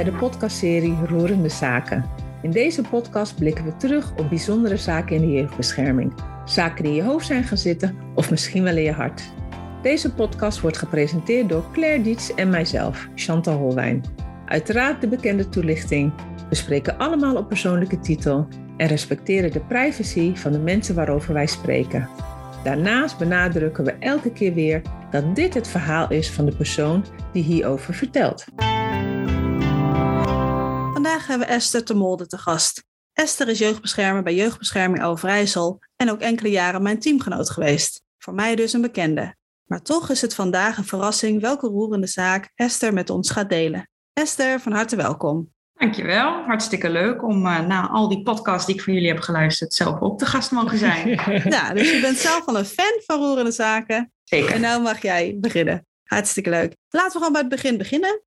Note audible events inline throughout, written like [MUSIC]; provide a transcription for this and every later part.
bij de podcastserie Roerende Zaken. In deze podcast blikken we terug op bijzondere zaken in de jeugdbescherming. Zaken die in je hoofd zijn gaan zitten of misschien wel in je hart. Deze podcast wordt gepresenteerd door Claire Dietz en mijzelf, Chantal Holwijn. Uiteraard de bekende toelichting. We spreken allemaal op persoonlijke titel en respecteren de privacy van de mensen waarover wij spreken. Daarnaast benadrukken we elke keer weer dat dit het verhaal is van de persoon die hierover vertelt. Vandaag hebben we Esther de Molde te gast. Esther is jeugdbeschermer bij Jeugdbescherming Overijssel en ook enkele jaren mijn teamgenoot geweest. Voor mij dus een bekende. Maar toch is het vandaag een verrassing welke roerende zaak Esther met ons gaat delen. Esther, van harte welkom. Dankjewel, hartstikke leuk om uh, na al die podcasts die ik van jullie heb geluisterd zelf ook te gast mogen zijn. [LAUGHS] ja, dus je bent zelf al een fan van roerende zaken. Zeker. En nou mag jij beginnen. Hartstikke leuk. Laten we gewoon bij het begin beginnen.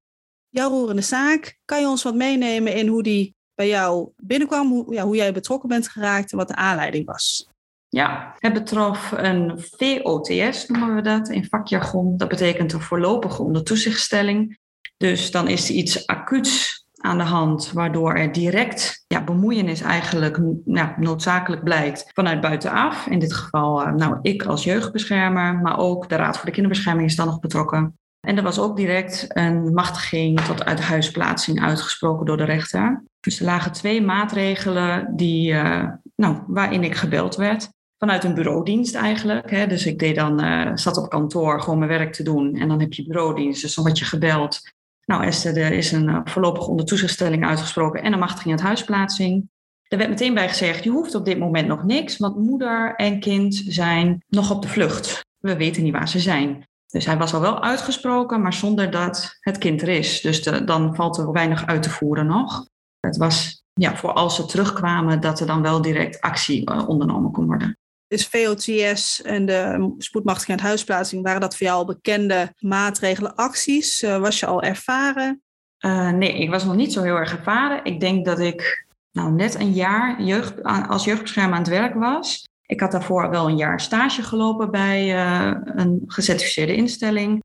Jouw roerende zaak, kan je ons wat meenemen in hoe die bij jou binnenkwam, hoe, ja, hoe jij betrokken bent geraakt en wat de aanleiding was? Ja, het betrof een VOTS, noemen we dat in vakjargon. Dat betekent een voorlopige ondertoezichtstelling. Dus dan is er iets acuuts aan de hand, waardoor er direct ja, bemoeienis eigenlijk noodzakelijk blijkt vanuit buitenaf. In dit geval uh, nou, ik als jeugdbeschermer, maar ook de Raad voor de Kinderbescherming is dan nog betrokken. En er was ook direct een machtiging tot uithuisplaatsing uitgesproken door de rechter. Dus er lagen twee maatregelen die, uh, nou, waarin ik gebeld werd. Vanuit een bureaudienst eigenlijk. Hè. Dus ik deed dan, uh, zat op kantoor gewoon mijn werk te doen. En dan heb je bureaudienst. Dus dan word je gebeld nou, Esther, er is een uh, voorlopig onder toezichtstelling uitgesproken en een machtiging uit huisplaatsing. Er werd meteen bij gezegd, je hoeft op dit moment nog niks, want moeder en kind zijn nog op de vlucht. We weten niet waar ze zijn. Dus hij was al wel uitgesproken, maar zonder dat het kind er is. Dus dan valt er weinig uit te voeren nog. Het was ja, voor als ze terugkwamen, dat er dan wel direct actie uh, ondernomen kon worden. Dus VOTS en de spoedmachtiging en huisplaatsing, waren dat voor jou al bekende maatregelen, acties? Uh, was je al ervaren? Uh, nee, ik was nog niet zo heel erg ervaren. Ik denk dat ik nou, net een jaar jeugd, als jeugdbeschermer aan het werk was. Ik had daarvoor wel een jaar stage gelopen bij uh, een gecertificeerde instelling.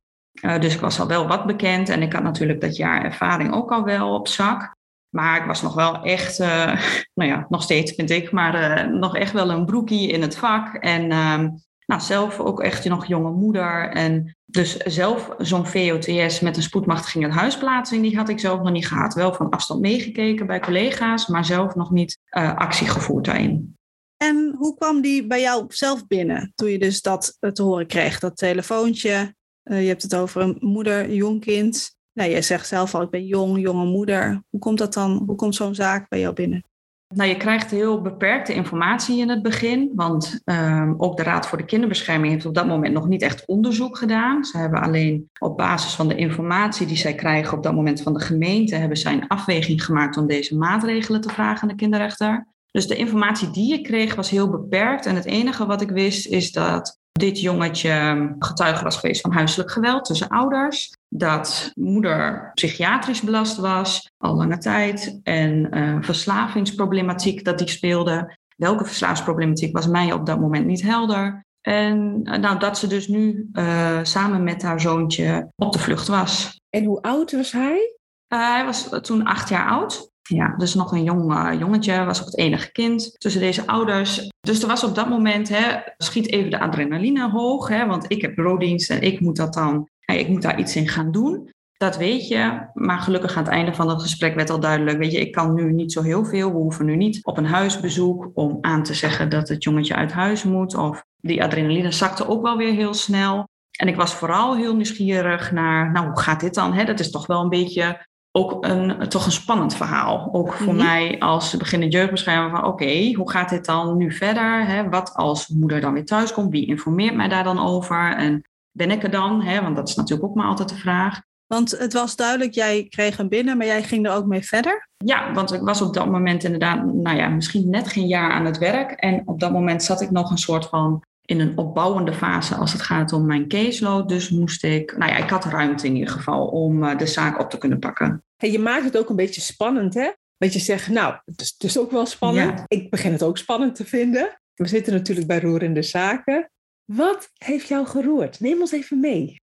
dus ik was al wel wat bekend en ik had natuurlijk dat jaar ervaring ook al wel op zak. Maar ik was nog wel echt, uh, [LAUGHS] nou ja, nog steeds vind ik, maar nog echt wel een broekie in het vak. En uh, nou, zelf ook echt nog jonge moeder. En dus zelf zo'n VOTS met een spoedmachtiging en huisplaatsing, die had ik zelf nog niet gehad. Wel van afstand meegekeken bij collega's, maar zelf nog niet actie gevoerd daarin. En hoe kwam die bij jou zelf binnen toen je dus dat te horen kreeg, dat telefoontje? je hebt het over een moeder, jong kind nou, jij zegt zelf al, ik ben jong, jonge moeder. Hoe komt dat dan? Hoe komt zo'n zaak bij jou binnen? Nou, je krijgt heel beperkte informatie in het begin, want um, ook de Raad voor de Kinderbescherming heeft op dat moment nog niet echt onderzoek gedaan. Ze hebben alleen op basis van de informatie die zij krijgen op dat moment van de gemeente, hebben zij een afweging gemaakt om deze maatregelen te vragen aan de kinderrechter. Dus de informatie die ik kreeg was heel beperkt en het enige wat ik wist is dat dit jongetje getuige was geweest van huiselijk geweld tussen ouders. Dat moeder psychiatrisch belast was, al lange tijd. En uh, verslavingsproblematiek dat die speelde. Welke verslavingsproblematiek was mij op dat moment niet helder. En uh, nou, dat ze dus nu uh, samen met haar zoontje op de vlucht was. En hoe oud was hij? hij was toen acht jaar oud. Ja, dus nog een jong uh, jongetje, was ook het enige kind tussen deze ouders. Dus er was op dat moment, hè, schiet even de adrenaline hoog, hè, want ik heb bureaudienst en ik moet dat dan, ik moet daar iets in gaan doen. Dat weet je, maar gelukkig aan het einde van het gesprek werd al duidelijk, weet je, ik kan nu niet zo heel veel. We hoeven nu niet op een huisbezoek om aan te zeggen dat het jongetje uit huis moet. Of die adrenaline zakte ook wel weer heel snel. En ik was vooral heel nieuwsgierig naar, nou, hoe gaat dit dan? Hè? Dat is toch wel een beetje ook een, toch een spannend verhaal. Ook voor mm-hmm. mij als beginnend jeugdbeschermer van oké, okay, hoe gaat dit dan nu verder? Hè? Wat als moeder dan weer thuis komt? Wie informeert mij daar dan over? En ben ik er dan? Hè? Want dat is natuurlijk ook maar altijd de vraag. Want het was duidelijk, jij kreeg hem binnen, maar jij ging er ook mee verder? Ja, want ik was op dat moment inderdaad, nou ja, misschien net geen jaar aan het werk. En op dat moment zat ik nog een soort van in een opbouwende fase als het gaat om mijn caseload. Dus moest ik, nou ja, ik had ruimte in ieder geval om uh, de zaak op te kunnen pakken. Hey, je maakt het ook een beetje spannend, hè? Dat je zegt, nou, het is, het is ook wel spannend. Ja. Ik begin het ook spannend te vinden. We zitten natuurlijk bij roerende zaken. Wat heeft jou geroerd? Neem ons even mee.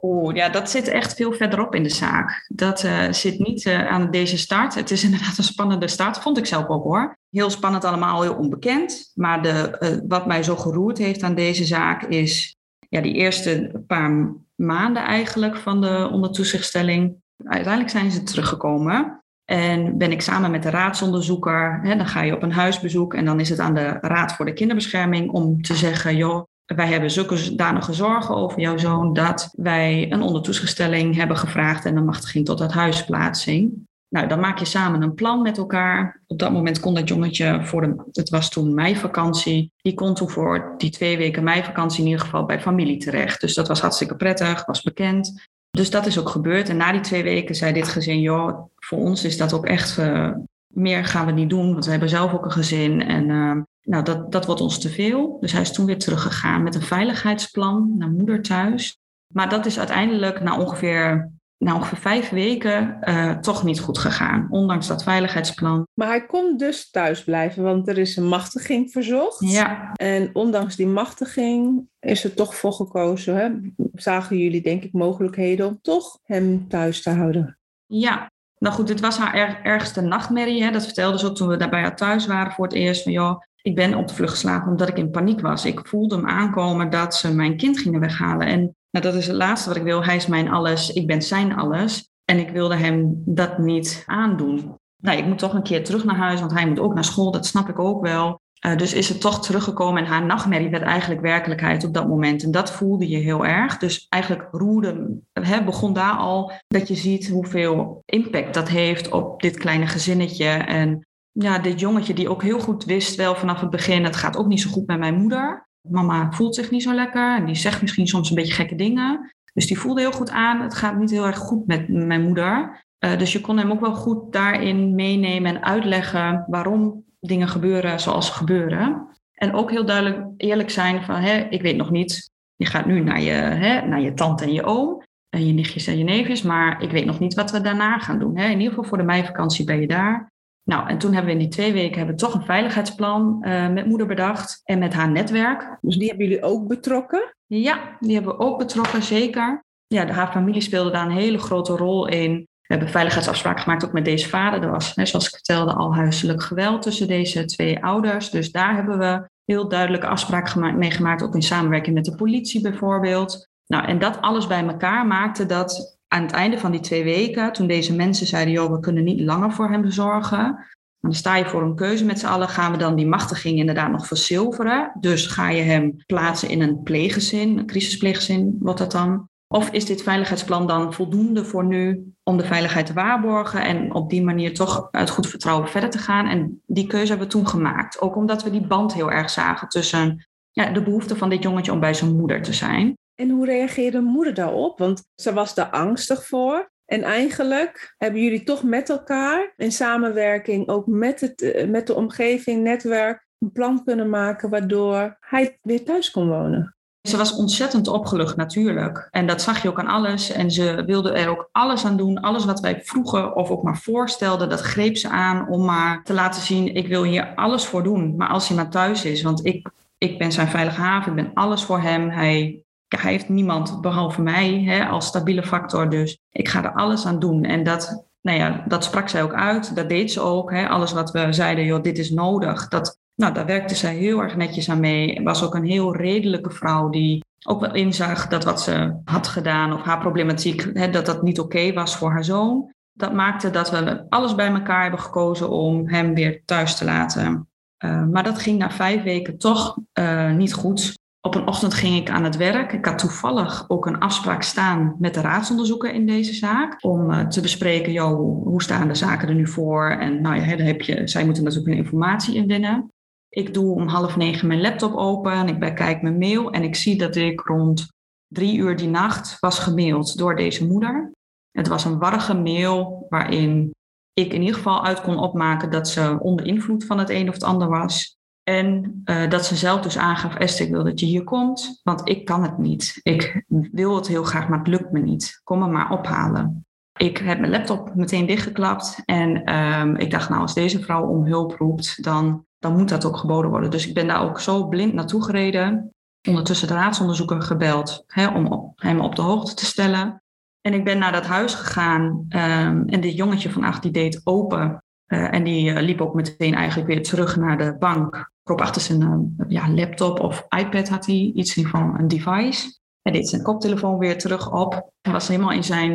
Oeh, ja, dat zit echt veel verderop in de zaak. Dat uh, zit niet uh, aan deze start. Het is [LAUGHS] inderdaad een spannende start, vond ik zelf ook hoor. Heel spannend allemaal, heel onbekend. Maar de, uh, wat mij zo geroerd heeft aan deze zaak is ja, die eerste paar maanden eigenlijk van de ondertoezichtstelling. Uiteindelijk zijn ze teruggekomen. En ben ik samen met de raadsonderzoeker, hè, dan ga je op een huisbezoek en dan is het aan de Raad voor de Kinderbescherming om te zeggen, joh, wij hebben zulke danige zorgen over jouw zoon dat wij een ondertoezichtstelling hebben gevraagd en een machtiging tot huisplaatsing. Nou, dan maak je samen een plan met elkaar. Op dat moment kon dat jongetje voor de, het was toen meivakantie, die kon toen voor die twee weken meivakantie in ieder geval bij familie terecht. Dus dat was hartstikke prettig, was bekend. Dus dat is ook gebeurd. En na die twee weken zei dit gezin, joh, voor ons is dat ook echt, uh, meer gaan we niet doen, want we hebben zelf ook een gezin. En uh, nou, dat, dat wordt ons te veel. Dus hij is toen weer teruggegaan met een veiligheidsplan naar moeder thuis. Maar dat is uiteindelijk na ongeveer, na ongeveer vijf weken uh, toch niet goed gegaan, ondanks dat veiligheidsplan. Maar hij kon dus thuis blijven, want er is een machtiging verzocht. Ja. En ondanks die machtiging is er toch voor gekozen. Hè? Zagen jullie denk ik mogelijkheden om toch hem thuis te houden? Ja, nou goed, dit was haar er, ergste nachtmerrie. Hè? Dat vertelde ze ook toen we daar bij haar thuis waren voor het eerst. Van joh, ik ben op de vlucht geslagen omdat ik in paniek was. Ik voelde hem aankomen dat ze mijn kind gingen weghalen. En nou, dat is het laatste wat ik wil. Hij is mijn alles, ik ben zijn alles. En ik wilde hem dat niet aandoen. Nou, ik moet toch een keer terug naar huis, want hij moet ook naar school. Dat snap ik ook wel. Uh, dus is het toch teruggekomen en haar nachtmerrie werd eigenlijk werkelijkheid op dat moment. En dat voelde je heel erg. Dus eigenlijk roerde, hè, begon daar al dat je ziet hoeveel impact dat heeft op dit kleine gezinnetje. En ja, dit jongetje die ook heel goed wist wel vanaf het begin, het gaat ook niet zo goed met mijn moeder. Mama voelt zich niet zo lekker en die zegt misschien soms een beetje gekke dingen. Dus die voelde heel goed aan, het gaat niet heel erg goed met mijn moeder. Uh, dus je kon hem ook wel goed daarin meenemen en uitleggen waarom dingen gebeuren zoals ze gebeuren. En ook heel duidelijk eerlijk zijn van, hè, ik weet nog niet, je gaat nu naar je, hè, naar je tante en je oom en je nichtjes en je neefjes, maar ik weet nog niet wat we daarna gaan doen. Hè. In ieder geval voor de meivakantie ben je daar. Nou, en toen hebben we in die twee weken hebben we toch een veiligheidsplan uh, met moeder bedacht en met haar netwerk. Dus die hebben jullie ook betrokken? Ja, die hebben we ook betrokken, zeker. Ja, de, haar familie speelde daar een hele grote rol in. We hebben veiligheidsafspraken gemaakt ook met deze vader. Er was, zoals ik vertelde, al huiselijk geweld tussen deze twee ouders. Dus daar hebben we heel duidelijke afspraken gemaakt, ook in samenwerking met de politie bijvoorbeeld. Nou, en dat alles bij elkaar maakte dat aan het einde van die twee weken, toen deze mensen zeiden, joh, we kunnen niet langer voor hem zorgen, dan sta je voor een keuze met z'n allen. Gaan we dan die machtiging inderdaad nog verzilveren? Dus ga je hem plaatsen in een pleeggezin, een crisispleeggezin wordt dat dan? Of is dit veiligheidsplan dan voldoende voor nu om de veiligheid te waarborgen en op die manier toch uit goed vertrouwen verder te gaan? En die keuze hebben we toen gemaakt. Ook omdat we die band heel erg zagen tussen ja, de behoefte van dit jongetje om bij zijn moeder te zijn. En hoe reageerde moeder daarop? Want ze was daar angstig voor. En eigenlijk hebben jullie toch met elkaar in samenwerking, ook met, het, met de omgeving, netwerk, een plan kunnen maken waardoor hij weer thuis kon wonen. Ze was ontzettend opgelucht natuurlijk. En dat zag je ook aan alles. En ze wilde er ook alles aan doen. Alles wat wij vroegen of ook maar voorstelden, dat greep ze aan om maar te laten zien, ik wil hier alles voor doen. Maar als hij maar thuis is, want ik, ik ben zijn veilige haven, ik ben alles voor hem. Hij hij heeft niemand behalve mij hè, als stabiele factor. Dus ik ga er alles aan doen. En dat, nou ja, dat sprak zij ook uit. Dat deed ze ook. Hè. Alles wat we zeiden, joh, dit is nodig. Dat, nou, daar werkte zij heel erg netjes aan mee. Was ook een heel redelijke vrouw die ook wel inzag dat wat ze had gedaan of haar problematiek, hè, dat dat niet oké was voor haar zoon. Dat maakte dat we alles bij elkaar hebben gekozen om hem weer thuis te laten. Uh, maar dat ging na vijf weken toch uh, niet goed. Op een ochtend ging ik aan het werk. Ik had toevallig ook een afspraak staan met de raadsonderzoeker in deze zaak. Om uh, te bespreken, joh, hoe staan de zaken er nu voor? En nou ja, dan heb je, zij moeten natuurlijk een informatie inwinnen. Ik doe om half negen mijn laptop open en ik bekijk mijn mail. En ik zie dat ik rond drie uur die nacht was gemaild door deze moeder. Het was een warrige mail waarin ik in ieder geval uit kon opmaken dat ze onder invloed van het een of het ander was. En uh, dat ze zelf dus aangaf, Esther, ik wil dat je hier komt, want ik kan het niet. Ik wil het heel graag, maar het lukt me niet. Kom me maar ophalen. Ik heb mijn laptop meteen dichtgeklapt en um, ik dacht, nou, als deze vrouw om hulp roept, dan, dan moet dat ook geboden worden. Dus ik ben daar ook zo blind naartoe gereden. ondertussen de raadsonderzoeker gebeld hè, om hem op de hoogte te stellen. En ik ben naar dat huis gegaan ehm, en dit jongetje van acht die deed open. Eh, en die eh, liep ook meteen eigenlijk weer terug naar de bank. Kroop achter zijn uh, ja, laptop of iPad had hij, iets in ieder geval een device. Hij deed zijn koptelefoon weer terug op. Hij was helemaal in zijn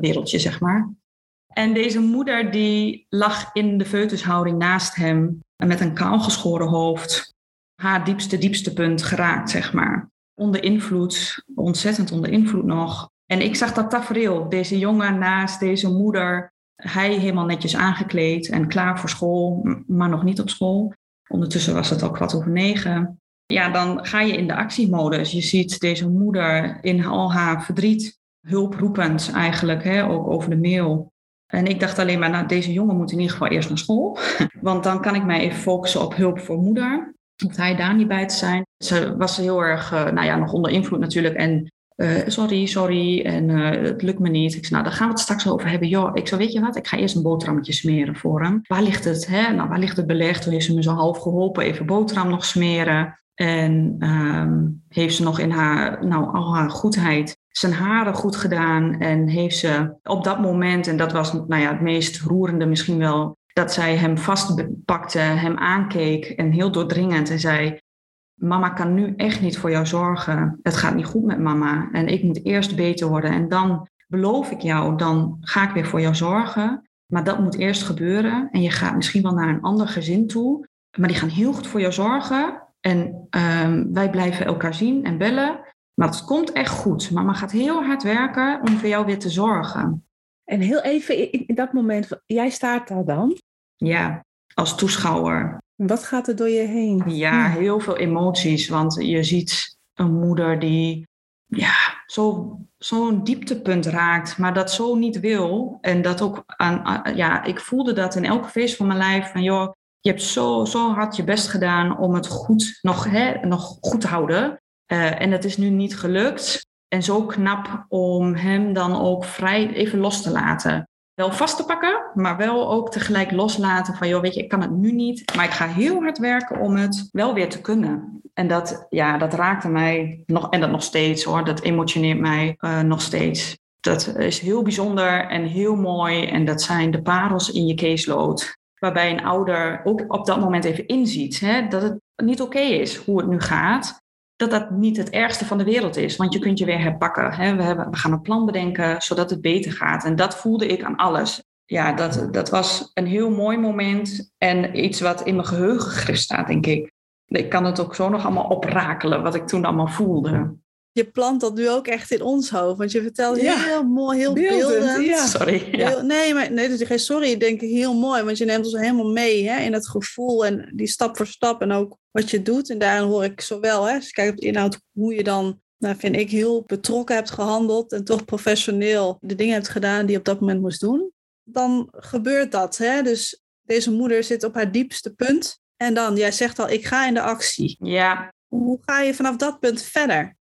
wereldje, zeg maar. En deze moeder die lag in de foetushouding naast hem met een kaalgeschoren hoofd. Haar diepste, diepste punt geraakt, zeg maar. Onder invloed, ontzettend onder invloed nog. En ik zag dat tafereel, deze jongen naast deze moeder. Hij helemaal netjes aangekleed en klaar voor school, maar nog niet op school. Ondertussen was het al kwart over negen. Ja, dan ga je in de actiemodus. Je ziet deze moeder in al haar verdriet, hulproepend eigenlijk, hè, ook over de mail. En ik dacht alleen maar, nou, deze jongen moet in ieder geval eerst naar school. [LAUGHS] Want dan kan ik mij even focussen op hulp voor moeder. Hoeft hij daar niet bij te zijn. Ze was heel erg, uh, nou ja, nog onder invloed natuurlijk. En uh, sorry, sorry, en uh, het lukt me niet. Ik zei, nou, daar gaan we het straks over hebben. Joh, ik zei, weet je wat, ik ga eerst een boterhammetje smeren voor hem. Waar ligt het, hè? Nou, waar ligt het beleg? Toen heeft ze me zo half geholpen, even boterham nog smeren. En um, heeft ze nog in haar, nou, al haar goedheid zijn haren goed gedaan. En heeft ze op dat moment, en dat was nou ja, het meest roerende misschien wel, dat zij hem vastpakte, hem aankeek en heel doordringend en zei: Mama kan nu echt niet voor jou zorgen. Het gaat niet goed met mama. En ik moet eerst beter worden. En dan beloof ik jou, dan ga ik weer voor jou zorgen. Maar dat moet eerst gebeuren. En je gaat misschien wel naar een ander gezin toe. Maar die gaan heel goed voor jou zorgen. En um, wij blijven elkaar zien en bellen. Maar het komt echt goed. Mama gaat heel hard werken om voor jou weer te zorgen. En heel even in dat moment, jij staat daar dan? Ja, als toeschouwer. Wat gaat er door je heen? Ja, heel veel emoties. Want je ziet een moeder die ja, zo'n zo dieptepunt raakt, maar dat zo niet wil. En dat ook aan, ja, ik voelde dat in elke feest van mijn lijf. Van joh, je hebt zo, zo hard je best gedaan om het goed nog, hè, nog goed te houden. Uh, en dat is nu niet gelukt. En zo knap om hem dan ook vrij even los te laten. Wel vast te pakken, maar wel ook tegelijk loslaten van, joh, weet je, ik kan het nu niet, maar ik ga heel hard werken om het wel weer te kunnen. En dat, ja, dat raakte mij nog, en dat nog steeds hoor, dat emotioneert mij uh, nog steeds. Dat is heel bijzonder en heel mooi en dat zijn de parels in je caseload. Waarbij een ouder ook op dat moment even inziet hè, dat het niet oké is hoe het nu gaat dat dat niet het ergste van de wereld is. Want je kunt je weer herpakken. Hè? We, hebben, we gaan een plan bedenken zodat het beter gaat. En dat voelde ik aan alles. Ja, dat, dat was een heel mooi moment en iets wat in mijn geheugen gegrift staat, denk ik. Ik kan het ook zo nog allemaal oprakelen, wat ik toen allemaal voelde je plant dat nu ook echt in ons hoofd. Want je vertelt heel mooi, heel beeldend. Ja. Sorry. Ja. nee, maar nee, dus geen sorry. Ik denk heel mooi. Want je neemt ons helemaal mee hè, in het gevoel en die stap voor stap. En ook wat je doet. En daarin hoor ik zowel, hè, als je kijkt op de inhoud, hoe je dan, nou, vind ik, heel betrokken hebt gehandeld. En toch professioneel de dingen hebt gedaan die je op dat moment moest doen. Dan gebeurt dat. Hè? Dus deze moeder zit op haar diepste punt. En dan, jij zegt al, ik ga in de actie. Ja. Hoe ga je vanaf dat punt verder?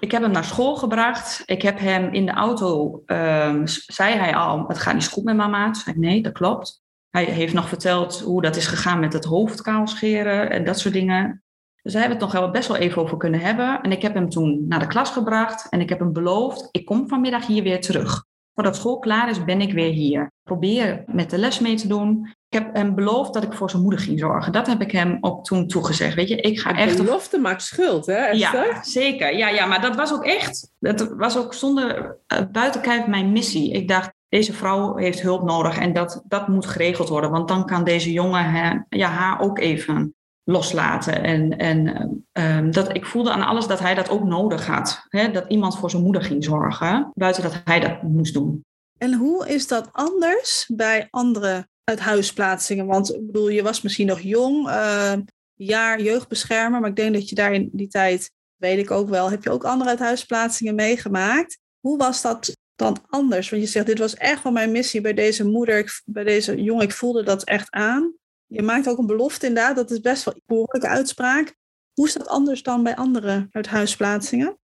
Ik heb hem naar school gebracht. Ik heb hem in de auto, um, zei hij al, het gaat niet goed met mama. Toen zei nee, dat klopt. Hij heeft nog verteld hoe dat is gegaan met het hoofd kaalscheren en dat soort dingen. Dus daar hebben we het nog wel best wel even over kunnen hebben. En ik heb hem toen naar de klas gebracht en ik heb hem beloofd, ik kom vanmiddag hier weer terug. Voordat school klaar is, ben ik weer hier. Probeer met de les mee te doen. Ik heb hem beloofd dat ik voor zijn moeder ging zorgen. Dat heb ik hem ook toen toegezegd. Weet je, ik ga echt. Belofte maakt schuld, hè? Esther? Ja, zeker. Ja, ja, maar dat was ook echt. Dat was ook zonder uh, buiten kijf mijn missie. Ik dacht, deze vrouw heeft hulp nodig en dat, dat moet geregeld worden. Want dan kan deze jongen hè, ja, haar ook even loslaten. En, en um, dat, ik voelde aan alles dat hij dat ook nodig had. Hè? Dat iemand voor zijn moeder ging zorgen, buiten dat hij dat moest doen. En hoe is dat anders bij andere uithuisplaatsingen? Want ik bedoel, je was misschien nog jong, uh, jaar jeugdbeschermer, maar ik denk dat je daar in die tijd, weet ik ook wel, heb je ook andere uithuisplaatsingen meegemaakt. Hoe was dat dan anders? Want je zegt, dit was echt wel mijn missie bij deze moeder, bij deze jongen, ik voelde dat echt aan. Je maakt ook een belofte inderdaad, dat is best wel een behoorlijke uitspraak. Hoe is dat anders dan bij andere uithuisplaatsingen?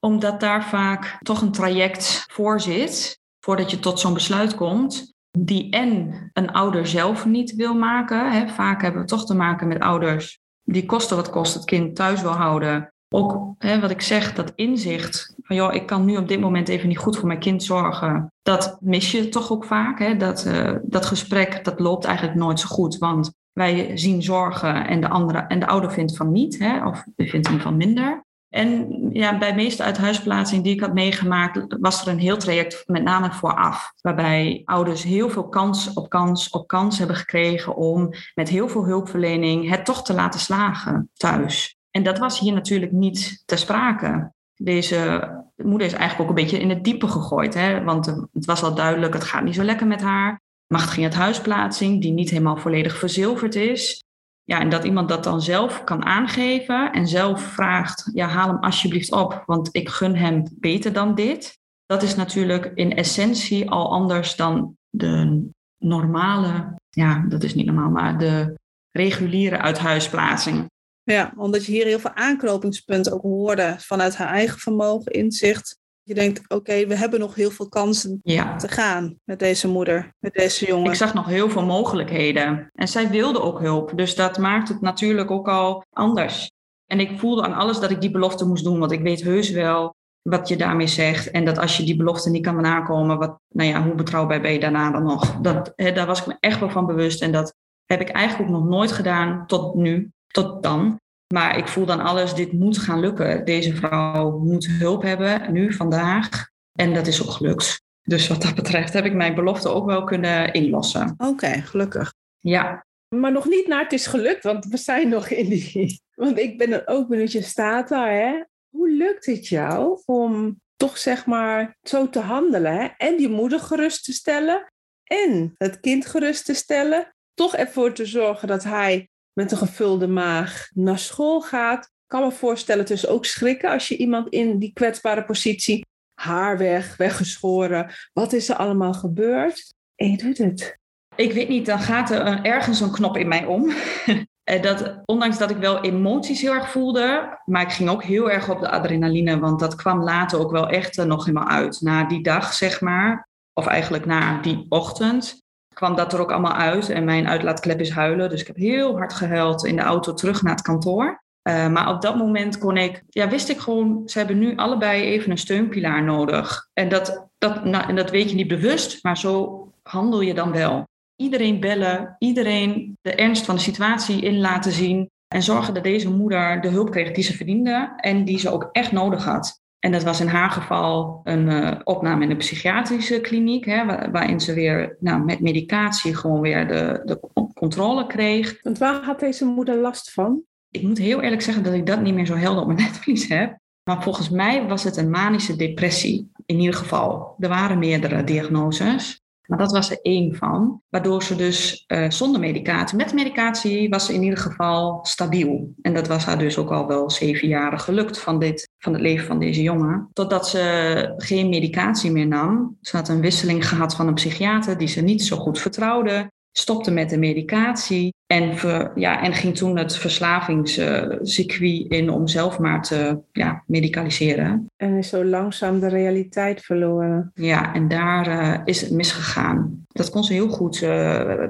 Omdat daar vaak toch een traject voor zit, voordat je tot zo'n besluit komt, die en een ouder zelf niet wil maken. Hè. Vaak hebben we toch te maken met ouders die kosten wat kost het kind thuis wil houden, ook hè, wat ik zeg, dat inzicht van joh, ik kan nu op dit moment even niet goed voor mijn kind zorgen. Dat mis je toch ook vaak. Hè? Dat, uh, dat gesprek dat loopt eigenlijk nooit zo goed. Want wij zien zorgen en de, andere, en de ouder vindt van niet, hè? of vindt hem van minder. En ja, bij de meeste uithuisplaatsingen die ik had meegemaakt, was er een heel traject met name vooraf. Waarbij ouders heel veel kans op kans op kans hebben gekregen om met heel veel hulpverlening het toch te laten slagen thuis. En dat was hier natuurlijk niet ter sprake. Deze moeder is eigenlijk ook een beetje in het diepe gegooid. Hè? Want het was al duidelijk, het gaat niet zo lekker met haar. Macht ging het huisplaatsing, die niet helemaal volledig verzilverd is. Ja, en dat iemand dat dan zelf kan aangeven en zelf vraagt, ja, haal hem alsjeblieft op, want ik gun hem beter dan dit. Dat is natuurlijk in essentie al anders dan de normale, ja, dat is niet normaal, maar de reguliere uithuisplaatsing. Ja, omdat je hier heel veel aanknopingspunten ook hoorde vanuit haar eigen vermogen, inzicht. Je denkt, oké, we hebben nog heel veel kansen te gaan met deze moeder, met deze jongen. Ik zag nog heel veel mogelijkheden. En zij wilde ook hulp. Dus dat maakt het natuurlijk ook al anders. En ik voelde aan alles dat ik die belofte moest doen. Want ik weet heus wel wat je daarmee zegt. En dat als je die belofte niet kan nakomen, wat, nou ja, hoe betrouwbaar ben je daarna dan nog? Dat, hè, daar was ik me echt wel van bewust. En dat heb ik eigenlijk ook nog nooit gedaan tot nu tot dan. Maar ik voel dan alles, dit moet gaan lukken. Deze vrouw moet hulp hebben, nu, vandaag. En dat is ook gelukt. Dus wat dat betreft heb ik mijn belofte ook wel kunnen inlossen. Oké, gelukkig. Ja. Maar nog niet naar het is gelukt, want we zijn nog in die... [LAUGHS] Want ik ben er ook benieuwd, je staat daar, hè? Hoe lukt het jou om toch zeg maar zo te handelen hè? en die moeder gerust te stellen en het kind gerust te stellen? Toch ervoor te zorgen dat hij met een gevulde maag naar school gaat. Ik kan me voorstellen, is ook schrikken als je iemand in die kwetsbare positie, haar weg, weggeschoren, wat is er allemaal gebeurd? En je doet het. Ik weet niet, dan gaat er ergens een knop in mij om. [LAUGHS] dat, ondanks dat ik wel emoties heel erg voelde, maar ik ging ook heel erg op de adrenaline, want dat kwam later ook wel echt nog helemaal uit. Na die dag, zeg maar, of eigenlijk na die ochtend, kwam dat er ook allemaal uit. En mijn uitlaatklep is huilen. Dus ik heb heel hard gehuild in de auto terug naar het kantoor. Uh, maar op dat moment kon ik, ja, wist ik gewoon, ze hebben nu allebei even een steunpilaar nodig. En dat, dat, nou, en dat weet je niet bewust, maar zo handel je dan wel. Iedereen bellen, iedereen de ernst van de situatie in laten zien. En zorgen dat deze moeder de hulp kreeg die ze verdiende en die ze ook echt nodig had. En dat was in haar geval een uh, opname in de psychiatrische kliniek, hè, waarin ze weer nou, met medicatie gewoon weer de, de controle kreeg. Want waar had deze moeder last van? Ik moet heel eerlijk zeggen dat ik dat niet meer zo helder op mijn [LAUGHS] netvlies heb. Maar volgens mij was het een manische depressie. In ieder geval, er waren meerdere diagnoses. Maar dat was er één van. Waardoor ze dus uh, zonder medicatie, met medicatie was ze in ieder geval stabiel. En dat was haar dus ook al wel zeven jaren gelukt van, dit, van het leven van deze jongen. Totdat ze geen medicatie meer nam. Ze had een wisseling gehad van een psychiater die ze niet zo goed vertrouwde stopte met de medicatie en, ja, en ging toen het verslavingscircuit in om zelf maar te ja, medicaliseren. En is zo langzaam de realiteit verloren. Ja, en daar uh, is het misgegaan. Dat kon ze heel goed uh,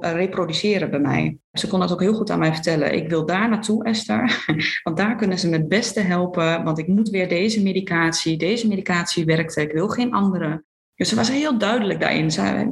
reproduceren bij mij. Ze kon dat ook heel goed aan mij vertellen. Ik wil daar naartoe, Esther, [LAUGHS] want daar kunnen ze me het beste helpen. Want ik moet weer deze medicatie, deze medicatie werkte, ik wil geen andere. Dus ze was heel duidelijk daarin. Ze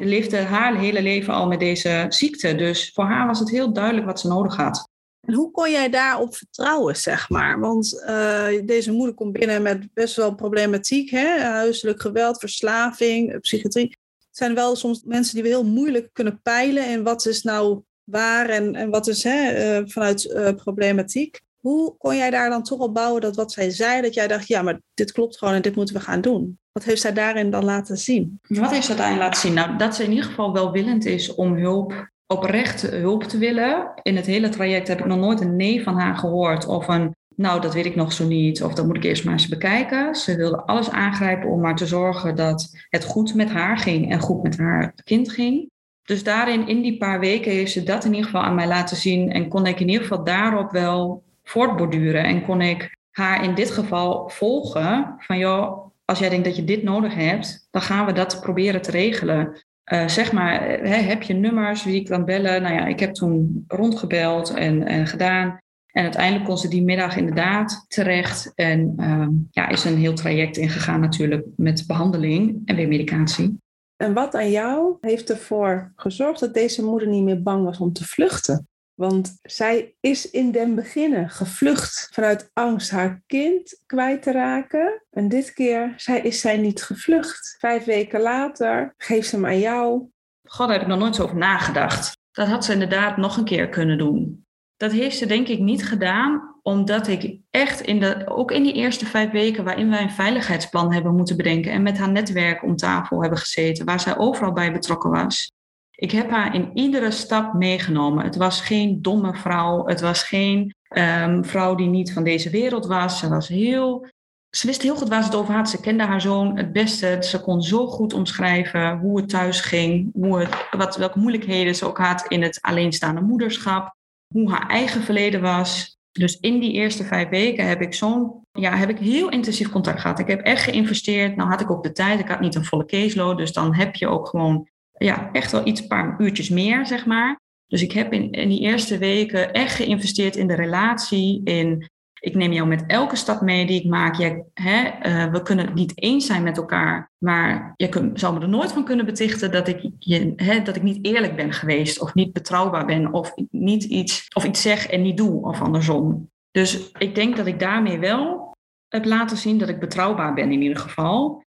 leefde haar hele leven al met deze ziekte. Dus voor haar was het heel duidelijk wat ze nodig had. En hoe kon jij daarop vertrouwen, zeg maar? Want uh, deze moeder komt binnen met best wel problematiek, hè? huiselijk geweld, verslaving, psychiatrie. Het zijn wel soms mensen die we heel moeilijk kunnen peilen en wat is nou waar en, wat is hè, uh, vanuit problematiek. Hoe kon jij daar dan toch op bouwen dat wat zij zei, dat jij dacht, ja, maar dit klopt gewoon en dit moeten we gaan doen? Wat heeft zij daarin dan laten zien? Wat heeft zij daarin laten zien? Nou, dat ze in ieder geval wel willend is om hulp, oprecht hulp te willen. In het hele traject heb ik nog nooit een nee van haar gehoord of een nou, dat weet ik nog zo niet, of dat moet ik eerst maar eens bekijken. Ze wilde alles aangrijpen om maar te zorgen dat het goed met haar ging en goed met haar kind ging. Dus daarin, in die paar weken, heeft ze dat in ieder geval aan mij laten zien en kon ik in ieder geval daarop wel voortborduren en kon ik haar in dit geval volgen van joh, als jij denkt dat je dit nodig hebt, dan gaan we dat proberen te regelen. Uh, zeg maar, hè, heb je nummers wie ik kan bellen? Nou ja, ik heb toen rondgebeld en, en gedaan. En uiteindelijk kon ze die middag inderdaad terecht. En uh, ja, is een heel traject ingegaan natuurlijk met behandeling en weer medicatie. En wat aan jou heeft ervoor gezorgd dat deze moeder niet meer bang was om te vluchten? Want zij is in den beginnen gevlucht vanuit angst haar kind kwijt te raken. En dit keer zij, is zij niet gevlucht. Vijf weken later geeft ze hem aan jou. God, daar heb ik nog nooit zo over nagedacht. Dat had ze inderdaad nog een keer kunnen doen. Dat heeft ze denk ik niet gedaan, omdat ik echt in de, ook in die eerste vijf weken waarin wij een veiligheidsplan hebben moeten bedenken en met haar netwerk om tafel hebben gezeten, waar zij overal bij betrokken was. Ik heb haar in iedere stap meegenomen. Het was geen domme vrouw. Het was geen um, vrouw die niet van deze wereld was. Ze was heel. Ze wist heel goed waar ze het over had. Ze kende haar zoon het beste. Ze kon zo goed omschrijven hoe het thuis ging, hoe het, wat, welke moeilijkheden ze ook had in het alleenstaande moederschap, hoe haar eigen verleden was. Dus in die eerste vijf weken heb ik zo'n, ja, heb ik heel intensief contact gehad. Ik heb echt geïnvesteerd. Nou had ik ook de tijd. Ik had niet een volle caseload, dus dan heb je ook gewoon ja, echt wel iets, paar uurtjes meer, zeg maar. Dus ik heb in, in die eerste weken echt geïnvesteerd in de relatie, in ik neem jou met elke stap mee die ik maak. Jij, hè, uh, we kunnen het niet eens zijn met elkaar, maar je kun, zou me er nooit van kunnen betichten dat ik, je, hè, dat ik niet eerlijk ben geweest of niet betrouwbaar ben of niet iets, of iets zeg en niet doe of andersom. Dus ik denk dat ik daarmee wel heb laten zien dat ik betrouwbaar ben in ieder geval.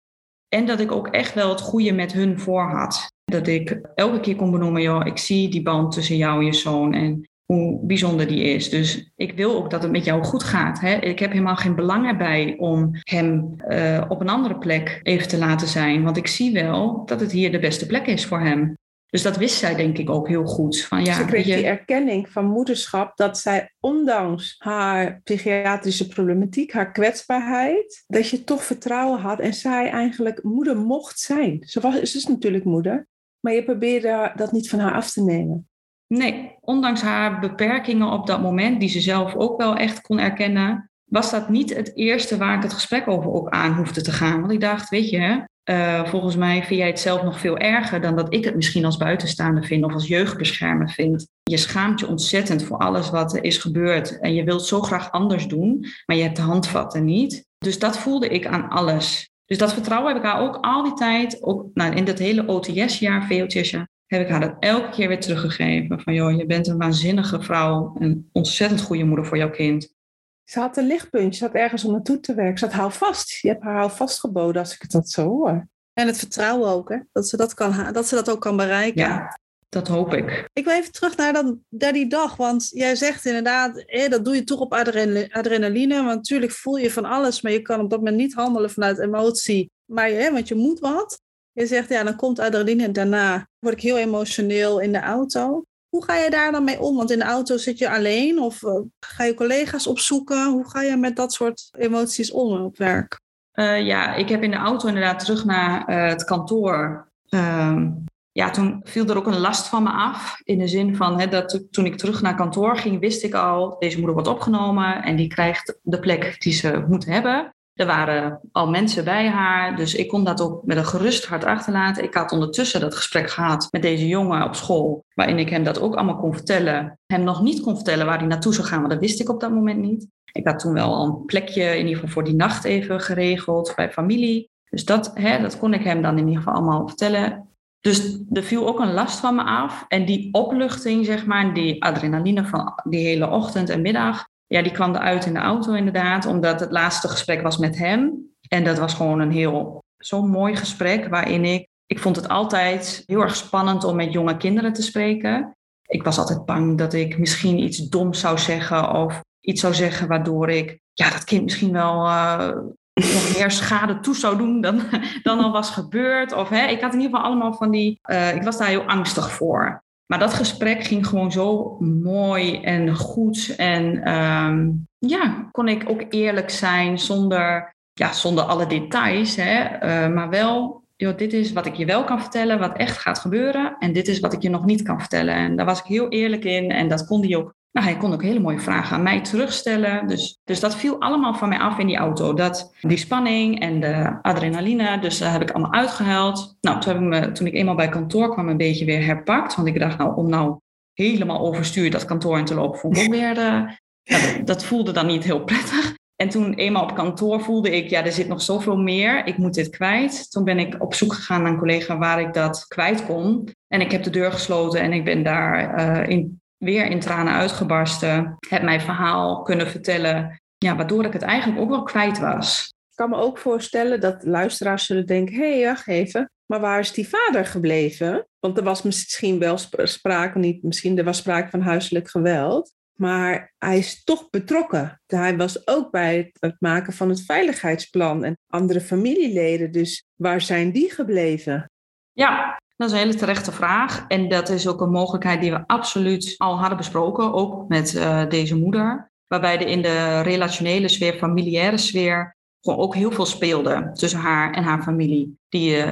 En dat ik ook echt wel het goede met hun voor had. Dat ik elke keer kon benoemen, joh, ik zie die band tussen jou en je zoon en hoe bijzonder die is. Dus ik wil ook dat het met jou goed gaat. Hè? Ik heb helemaal geen belang erbij om hem uh, op een andere plek even te laten zijn. Want ik zie wel dat het hier de beste plek is voor hem. Dus dat wist zij denk ik ook heel goed. Van, ja, Ze kreeg je... die erkenning van moederschap dat zij ondanks haar psychiatrische problematiek, haar kwetsbaarheid, dat je toch vertrouwen had en zij eigenlijk moeder mocht zijn. Ze, was, ze is natuurlijk moeder, maar je probeerde dat niet van haar af te nemen. Nee, ondanks haar beperkingen op dat moment, die ze zelf ook wel echt kon erkennen, was dat niet het eerste waar ik het gesprek over ook aan hoefde te gaan. Want ik dacht, weet je, uh, volgens mij vind jij het zelf nog veel erger dan dat ik het misschien als buitenstaander vind of als jeugdbeschermer vind. Je schaamt je ontzettend voor alles wat er is gebeurd en je wilt zo graag anders doen, maar je hebt de handvatten niet. Dus dat voelde ik aan alles. Dus dat vertrouwen heb ik haar ook al die tijd, ook nou, in dat hele OTS-jaar, VOTS-jaar, heb ik haar dat elke keer weer teruggegeven. Van joh, je bent een waanzinnige vrouw, een ontzettend goede moeder voor jouw kind. Ze had een lichtpuntje, ze had ergens om naartoe te werken. Ze had hou vast. Je hebt haar hou vast geboden als ik het dat zo hoor. En het vertrouwen ook, hè? Dat, ze dat, kan, dat ze dat ook kan bereiken. Ja, dat hoop ik. Ik wil even terug naar, dat, naar die dag. Want jij zegt inderdaad, hè, dat doe je toch op adrenaline. Want natuurlijk voel je van alles, maar je kan op dat moment niet handelen vanuit emotie. Maar hè, want je moet wat. Je zegt, ja, dan komt adrenaline en daarna word ik heel emotioneel in de auto. Hoe ga je daar dan mee om? Want in de auto zit je alleen of uh, ga je collega's opzoeken? Hoe ga je met dat soort emoties om op werk? Uh, ja, ik heb in de auto inderdaad terug naar uh, het kantoor. Ehm, ja, toen viel er ook een last van me af. In de zin van dat toen ik terug naar kantoor ging, wist ik al, deze moeder wordt opgenomen en die krijgt de plek die ze moet hebben. Er waren al mensen bij haar, dus ik kon dat ook met een gerust hart achterlaten. Ik had ondertussen dat gesprek gehad met deze jongen op school, waarin ik hem dat ook allemaal kon vertellen. Hem nog niet kon vertellen waar hij naartoe zou gaan, want dat wist ik op dat moment niet. Ik had toen wel een plekje in ieder geval voor die nacht even geregeld bij familie. Dus dat, hè, dat kon ik hem dan in ieder geval allemaal vertellen. Dus er viel ook een last van me af. En die opluchting, zeg maar, die adrenaline van die hele ochtend en middag, ja, die kwam eruit in de auto inderdaad, omdat het laatste gesprek was met hem. En dat was gewoon een heel, zo'n mooi gesprek waarin ik, ik vond het altijd heel erg spannend om met jonge kinderen te spreken. Ik was altijd bang dat ik misschien iets doms zou zeggen of iets zou zeggen waardoor ik ja, dat kind misschien wel uh, nog meer schade toe zou doen dan, [LAUGHS] dan al was gebeurd. Of, hè, ik had in ieder geval allemaal van die, uh, ik was daar heel angstig voor. Maar dat gesprek ging gewoon zo mooi en goed. En um, ja, kon ik ook eerlijk zijn zonder, ja, zonder alle details. Hè, uh, maar wel, joh, dit is wat ik je wel kan vertellen, wat echt gaat gebeuren. En dit is wat ik je nog niet kan vertellen. En daar was ik heel eerlijk in. En dat kon hij ook nou, hij kon ook hele mooie vragen aan mij terugstellen. Dus, dus dat viel allemaal van mij af in die auto. Dat, die spanning en de adrenaline, dus dat heb ik allemaal uitgehaald. Nou, toen, heb ik me, toen ik eenmaal bij kantoor kwam, een beetje weer herpakt. Want ik dacht, nou, om nou helemaal overstuur dat kantoor in te lopen, vond ik weer uh, [LAUGHS] dat, dat voelde dan niet heel prettig. En toen eenmaal op kantoor voelde ik, ja, er zit nog zoveel meer. Ik moet dit kwijt. Toen ben ik op zoek gegaan naar een collega waar ik dat kwijt kon. En ik heb de deur gesloten en ik ben daar uh, in, weer in tranen uitgebarsten. Heb mijn verhaal kunnen vertellen, ja, waardoor ik het eigenlijk ook wel kwijt was. Ik kan me ook voorstellen dat luisteraars zullen denken, hé, hey, wacht even. Maar waar is die vader gebleven? Want er was misschien wel sprake, niet misschien, er was sprake van huiselijk geweld. Maar hij is toch betrokken. Hij was ook bij het maken van het veiligheidsplan en andere familieleden. Dus waar zijn die gebleven? Ja, dat is een hele terechte vraag. En dat is ook een mogelijkheid die we absoluut al hadden besproken, ook met uh, deze moeder. Waarbij er in de relationele sfeer, familiaire sfeer, gewoon ook heel veel speelde tussen haar en haar familie. Die uh,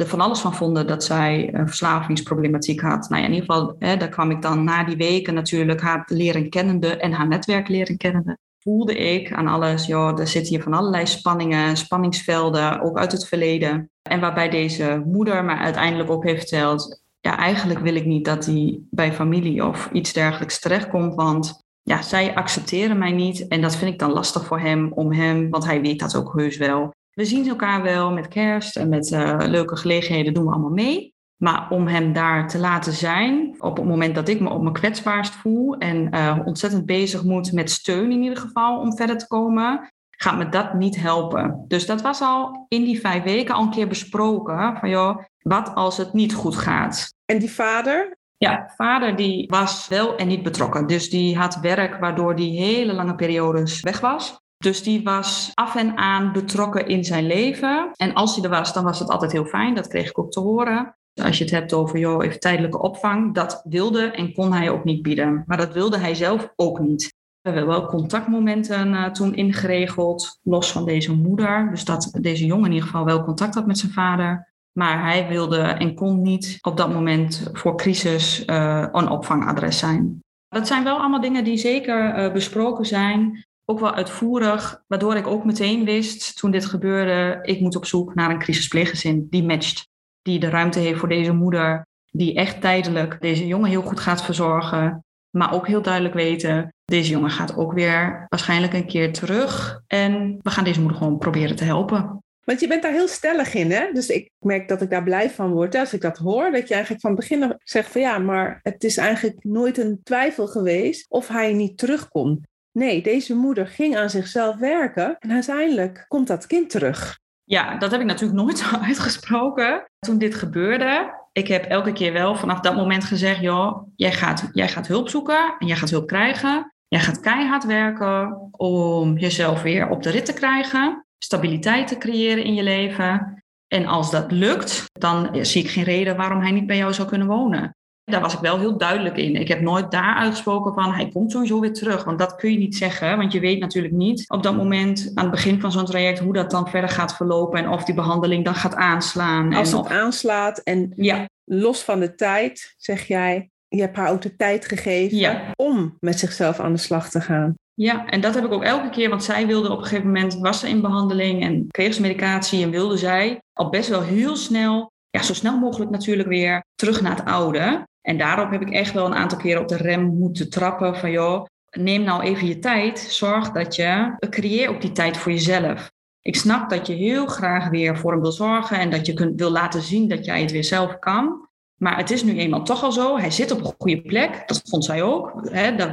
er van alles van vonden dat zij een verslavingsproblematiek had. Nou ja, in ieder geval, hè, daar kwam ik dan na die weken natuurlijk haar leren kennende en haar netwerk leren kennende. Voelde ik aan alles, joh, er zitten hier van allerlei spanningen, spanningsvelden, ook uit het verleden. En waarbij deze moeder maar uiteindelijk ook heeft verteld, ja, eigenlijk wil ik niet dat hij bij familie of iets dergelijks terechtkomt, want ja, zij accepteren mij niet. En dat vind ik dan lastig voor hem, om hem, want hij weet dat ook heus wel. We zien elkaar wel met kerst en met uh, leuke gelegenheden doen we allemaal mee. Maar om hem daar te laten zijn, op het moment dat ik me op mijn kwetsbaarst voel en uh, ontzettend bezig moet met steun in ieder geval om verder te komen, gaat me dat niet helpen. Dus dat was al in die vijf weken al een keer besproken. Van joh, wat als het niet goed gaat? En die vader, ja, vader die was wel en niet betrokken. Dus die had werk waardoor die hele lange periodes weg was. Dus die was af en aan betrokken in zijn leven. En als hij er was, dan was het altijd heel fijn. Dat kreeg ik ook te horen. Als je het hebt over, joh, even tijdelijke opvang. Dat wilde en kon hij ook niet bieden. Maar dat wilde hij zelf ook niet. We hebben wel contactmomenten uh, toen ingeregeld, los van deze moeder. Dus dat deze jongen in ieder geval wel contact had met zijn vader. Maar hij wilde en kon niet op dat moment voor crisis uh, een opvangadres zijn. Dat zijn wel allemaal dingen die zeker uh, besproken zijn. Ook wel uitvoerig, waardoor ik ook meteen wist toen dit gebeurde, ik moet op zoek naar een crisispleeggezin die matcht. Die de ruimte heeft voor deze moeder, die echt tijdelijk deze jongen heel goed gaat verzorgen. Maar ook heel duidelijk weten, deze jongen gaat ook weer waarschijnlijk een keer terug. En we gaan deze moeder gewoon proberen te helpen. Want je bent daar heel stellig in, hè? Dus ik merk dat ik daar blij van word als ik dat hoor. Dat je eigenlijk van begin af zegt van ja, maar het is eigenlijk nooit een twijfel geweest of hij niet terugkomt. Nee, deze moeder ging aan zichzelf werken en uiteindelijk komt dat kind terug. Ja, dat heb ik natuurlijk nooit zo [LAUGHS] uitgesproken toen dit gebeurde. Ik heb elke keer wel vanaf dat moment gezegd, joh, jij gaat, jij gaat hulp zoeken en jij gaat hulp krijgen. Jij gaat keihard werken om jezelf weer op de rit te krijgen stabiliteit te creëren in je leven. En als dat lukt, dan zie ik geen reden waarom hij niet bij jou zou kunnen wonen. Daar was ik wel heel duidelijk in. Ik heb nooit daar uitgesproken van hij komt sowieso weer terug. Want dat kun je niet zeggen. Want je weet natuurlijk niet op dat moment aan het begin van zo'n traject hoe dat dan verder gaat verlopen. En of die behandeling dan gaat aanslaan. Als en het of... aanslaat en ja. los van de tijd, zeg jij, je hebt haar ook de tijd gegeven ja. om met zichzelf aan de slag te gaan. Ja, en dat heb ik ook elke keer, want zij wilde op een gegeven moment, was ze in behandeling en kreeg ze medicatie en wilde zij al best wel heel snel, ja, zo snel mogelijk natuurlijk weer terug naar het oude. En daarop heb ik echt wel een aantal keren op de rem moeten trappen van joh, neem nou even je tijd, zorg dat je, creëer ook die tijd voor jezelf. Ik snap dat je heel graag weer voor hem wil zorgen en dat je kunt, wil laten zien dat jij het weer zelf kan. Maar het is nu eenmaal toch al zo. Hij zit op een goede plek. Dat vond zij ook.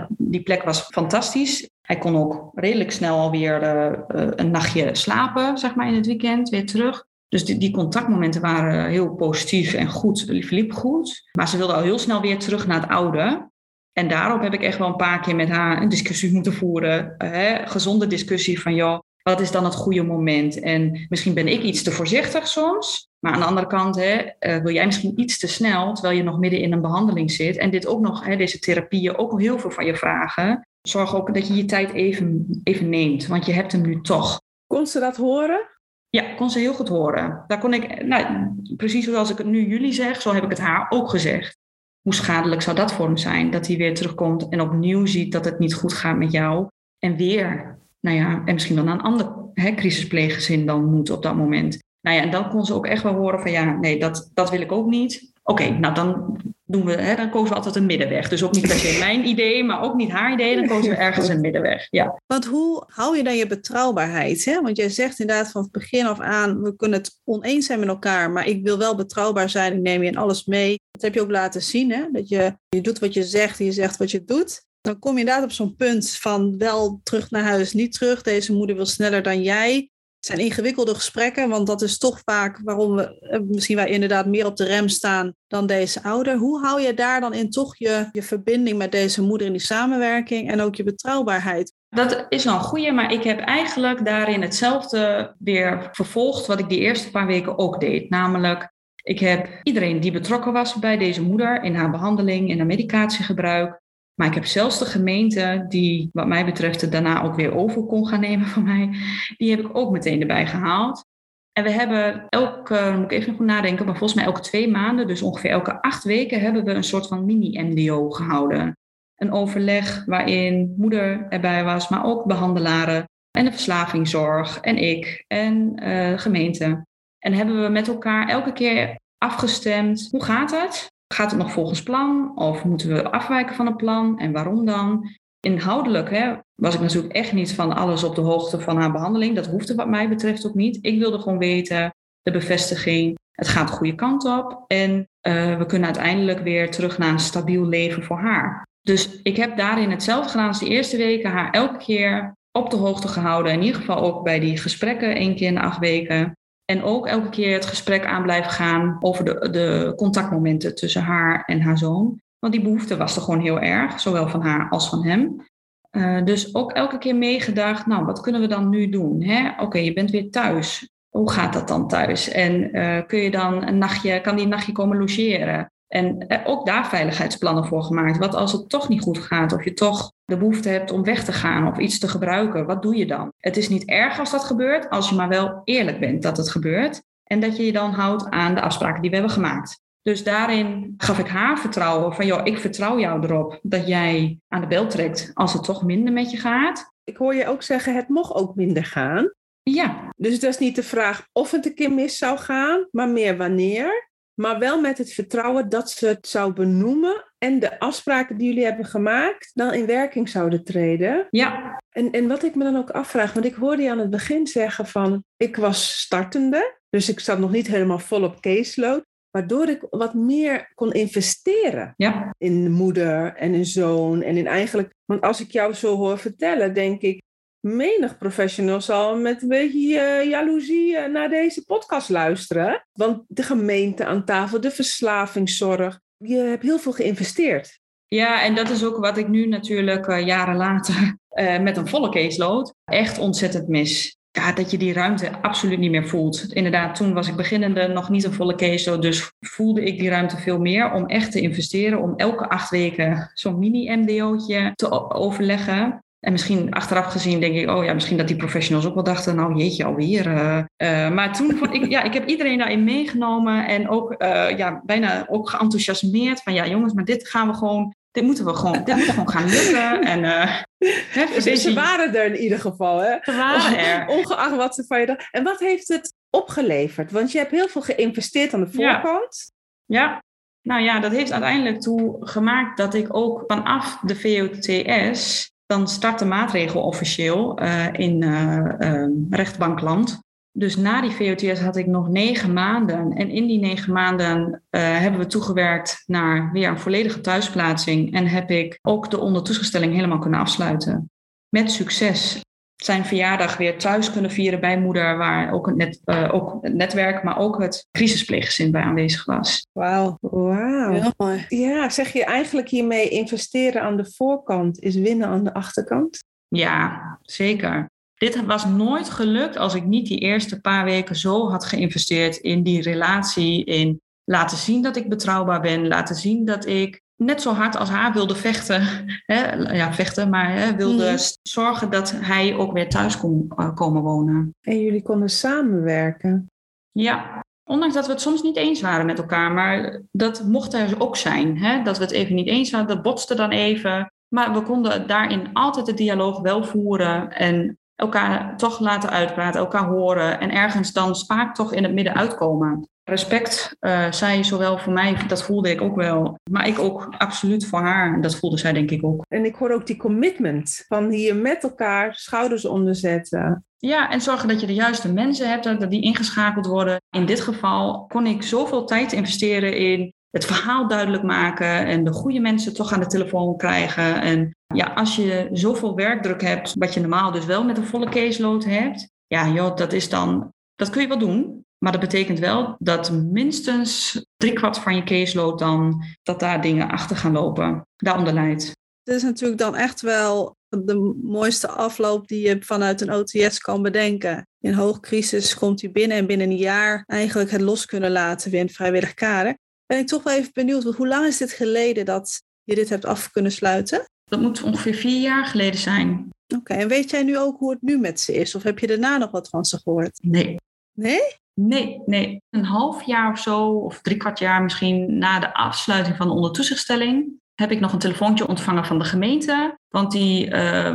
die plek was fantastisch. Hij kon ook redelijk snel alweer uh, een nachtje slapen, zeg maar, in het weekend, weer terug. Dus die, die, contactmomenten waren heel positief en goed, verliep goed. Maar ze wilde al heel snel weer terug naar het oude. En daarop heb ik echt wel een paar keer met haar een discussie moeten voeren. Hè? Gezonde discussie van, joh, wat is dan het goede moment? En misschien ben ik iets te voorzichtig soms. Maar aan de andere kant hè, uh, wil jij misschien iets te snel, terwijl je nog midden in een behandeling zit. En dit ook nog, hè, deze therapieën, ook heel veel van je vragen. Zorg ook dat je je tijd even, even neemt, want je hebt hem nu toch. Kon ze dat horen? Ja, kon ze heel goed horen. Daar kon ik, nou, precies zoals ik het nu jullie zeg, zo heb ik het haar ook gezegd. Hoe schadelijk zou dat voor hem zijn? Dat hij weer terugkomt en opnieuw ziet dat het niet goed gaat met jou. En weer, nou ja, en misschien wel naar een ander hè, crisispleeggezin dan moet op dat moment. Nou ja, en dan kon ze ook echt wel horen van ja, nee, dat, dat wil ik ook niet. Oké, nou dan doen we, hè, dan kozen we altijd een middenweg. Dus ook niet per se mijn idee, maar ook niet haar idee. Dan kozen we ergens een middenweg. Ja. Want hoe hou je dan je betrouwbaarheid? Hè? Want jij zegt inderdaad van het begin af aan, we kunnen het oneens zijn met elkaar, maar ik wil wel betrouwbaar zijn. Ik neem je in alles mee. Dat heb je ook laten zien, hè? dat je, je doet wat je zegt, je zegt wat je doet. Dan kom je inderdaad op zo'n punt van wel terug naar huis, niet terug. Deze moeder wil sneller dan jij. Het zijn ingewikkelde gesprekken, want dat is toch vaak waarom we eh, misschien wij inderdaad meer op de rem staan dan deze ouder. Hoe hou je daar dan in toch je, je verbinding met deze moeder in die samenwerking en ook je betrouwbaarheid? Dat is wel een goede, maar ik heb eigenlijk daarin hetzelfde weer vervolgd wat ik die eerste paar weken ook deed. Namelijk, ik heb iedereen die betrokken was bij deze moeder in haar behandeling, in haar medicatiegebruik, maar ik heb zelfs de gemeente, die wat mij betreft het daarna ook weer over kon gaan nemen van mij, die heb ik ook meteen erbij gehaald. En we hebben elke, moet ik even goed nadenken, maar volgens mij elke twee maanden, dus ongeveer elke acht weken, hebben we een soort van mini-MDO gehouden. Een overleg waarin moeder erbij was, maar ook behandelaren en de verslavingszorg en ik en uh, gemeente. En hebben we met elkaar elke keer afgestemd, hoe gaat het? Gaat het nog volgens plan of moeten we afwijken van het plan en waarom dan? Inhoudelijk hè, was ik natuurlijk echt niet van alles op de hoogte van haar behandeling. Dat hoefde wat mij betreft ook niet. Ik wilde gewoon weten, de bevestiging, het gaat de goede kant op en uh, we kunnen uiteindelijk weer terug naar een stabiel leven voor haar. Dus ik heb daarin hetzelfde gedaan als de eerste weken, haar elke keer op de hoogte gehouden. In ieder geval ook bij die gesprekken, één keer in acht weken. En ook elke keer het gesprek aan blijven gaan over de, de contactmomenten tussen haar en haar zoon. Want die behoefte was er gewoon heel erg, zowel van haar als van hem. Uh, dus ook elke keer meegedacht, nou, wat kunnen we dan nu doen? Oké, je bent weer thuis. Hoe gaat dat dan thuis? En uh, kun je dan een nachtje, kan die nachtje komen logeren? En ook daar veiligheidsplannen voor gemaakt. Wat als het toch niet goed gaat, of je toch de behoefte hebt om weg te gaan of iets te gebruiken, wat doe je dan? Het is niet erg als dat gebeurt, als je maar wel eerlijk bent dat het gebeurt. En dat je je dan houdt aan de afspraken die we hebben gemaakt. Dus daarin gaf ik haar vertrouwen van, joh, ik vertrouw jou erop dat jij aan de bel trekt als het toch minder met je gaat. Ik hoor je ook zeggen, het mocht ook minder gaan. Ja. Dus het is niet de vraag of het een keer mis zou gaan, maar meer wanneer maar wel met het vertrouwen dat ze het zou benoemen en de afspraken die jullie hebben gemaakt dan in werking zouden treden. Ja. En, en wat ik me dan ook afvraag, want ik hoorde je aan het begin zeggen van ik was startende, dus ik zat nog niet helemaal vol op caseload, waardoor ik wat meer kon investeren ja. in moeder en in zoon en in eigenlijk, want als ik jou zo hoor vertellen, denk ik, menig professional zal met een beetje uh, jaloezie uh, naar deze podcast luisteren. Want de gemeente aan tafel, de verslavingszorg, je hebt heel veel geïnvesteerd. Ja, en dat is ook wat ik nu natuurlijk uh, jaren later [LAUGHS] met een volle caseload echt ontzettend mis. Ja, dat je die ruimte absoluut niet meer voelt. Inderdaad, toen was ik beginnende, nog niet een volle caseload, dus voelde ik die ruimte veel meer om echt te investeren, om elke acht weken zo'n mini-MDO'tje te overleggen. En misschien achteraf gezien denk ik, oh ja, misschien dat die professionals ook wel dachten, nou jeetje, alweer. Uh, uh, maar toen vond ik, ja, ik heb iedereen daarin meegenomen en ook uh, ja, bijna ook geenthousiasmeerd van, ja jongens, maar dit gaan we gewoon, dit moeten we gewoon, dit moet gewoon gaan lukken. En, hè, dus ze waren er in ieder geval, hè? Ze waren er. Ongeacht wat ze van je dachten. En wat heeft het opgeleverd? Want je hebt heel veel geïnvesteerd aan de voorkant. ja. ja. Nou ja, dat heeft uiteindelijk toe gemaakt dat ik ook vanaf de VOTS dan start de maatregel officieel uh, in uh, uh, rechtbankland. Dus na die VOTS had ik nog negen maanden. En in die negen maanden hebben we toegewerkt naar weer een volledige thuisplaatsing. En heb ik ook de ondertoegestelling helemaal kunnen afsluiten. Met succes zijn verjaardag weer thuis kunnen vieren bij moeder, waar ook het, net, uh, ook het netwerk, maar ook het crisispleeggezin bij aanwezig was. Wauw, wauw. Heel mooi. Ja, zeg je eigenlijk hiermee investeren aan de voorkant is winnen aan de achterkant? Ja, zeker. Dit was nooit gelukt als ik niet die eerste paar weken zo had geïnvesteerd in die relatie, in laten zien dat ik betrouwbaar ben, laten zien dat ik net zo hard als haar wilde vechten. Hè, ja, vechten, maar hè, wilde mm. zorgen dat hij ook weer thuis kon uh, komen wonen. En jullie konden samenwerken? Ja, ondanks dat we het soms niet eens waren met elkaar. Maar dat mocht er ook zijn. Hè? Dat we het even niet eens waren, dat botste dan even. Maar we konden daarin altijd de dialoog wel voeren. En elkaar toch laten uitpraten, elkaar horen. En ergens dan spaak toch in het midden uitkomen. Respect. Uh, zij zowel voor mij, dat voelde ik ook wel. Maar ik ook absoluut voor haar. Dat voelde zij denk ik ook. En ik hoor ook die commitment van hier met elkaar schouders onderzetten. Ja, en zorgen dat je de juiste mensen hebt, dat die ingeschakeld worden. In dit geval kon ik zoveel tijd investeren in het verhaal duidelijk maken en de goede mensen toch aan de telefoon krijgen. En ja, als je zoveel werkdruk hebt, wat je normaal dus wel met een volle caseload hebt, ja, joh, dat is dan, dat kun je wel doen. Maar dat betekent wel dat minstens driekwart van je caseload dan, dat daar dingen achter gaan lopen. Daaronder leidt. Dit is natuurlijk dan echt wel de mooiste afloop die je vanuit een OTS kan bedenken. In hoogcrisis komt u binnen en binnen een jaar eigenlijk het los kunnen laten weer in vrijwillig kader. Ben ik toch wel even benieuwd, hoe lang is dit geleden dat je dit hebt af kunnen sluiten? Dat moet ongeveer vier jaar geleden zijn. Oké, en weet jij nu ook hoe het nu met ze is? Of heb je daarna nog wat van ze gehoord? Nee. Nee? Nee, nee. Een half jaar of zo, of drie kwart jaar misschien na de afsluiting van de ondertoezichtstelling, heb ik nog een telefoontje ontvangen van de gemeente. Want die, uh,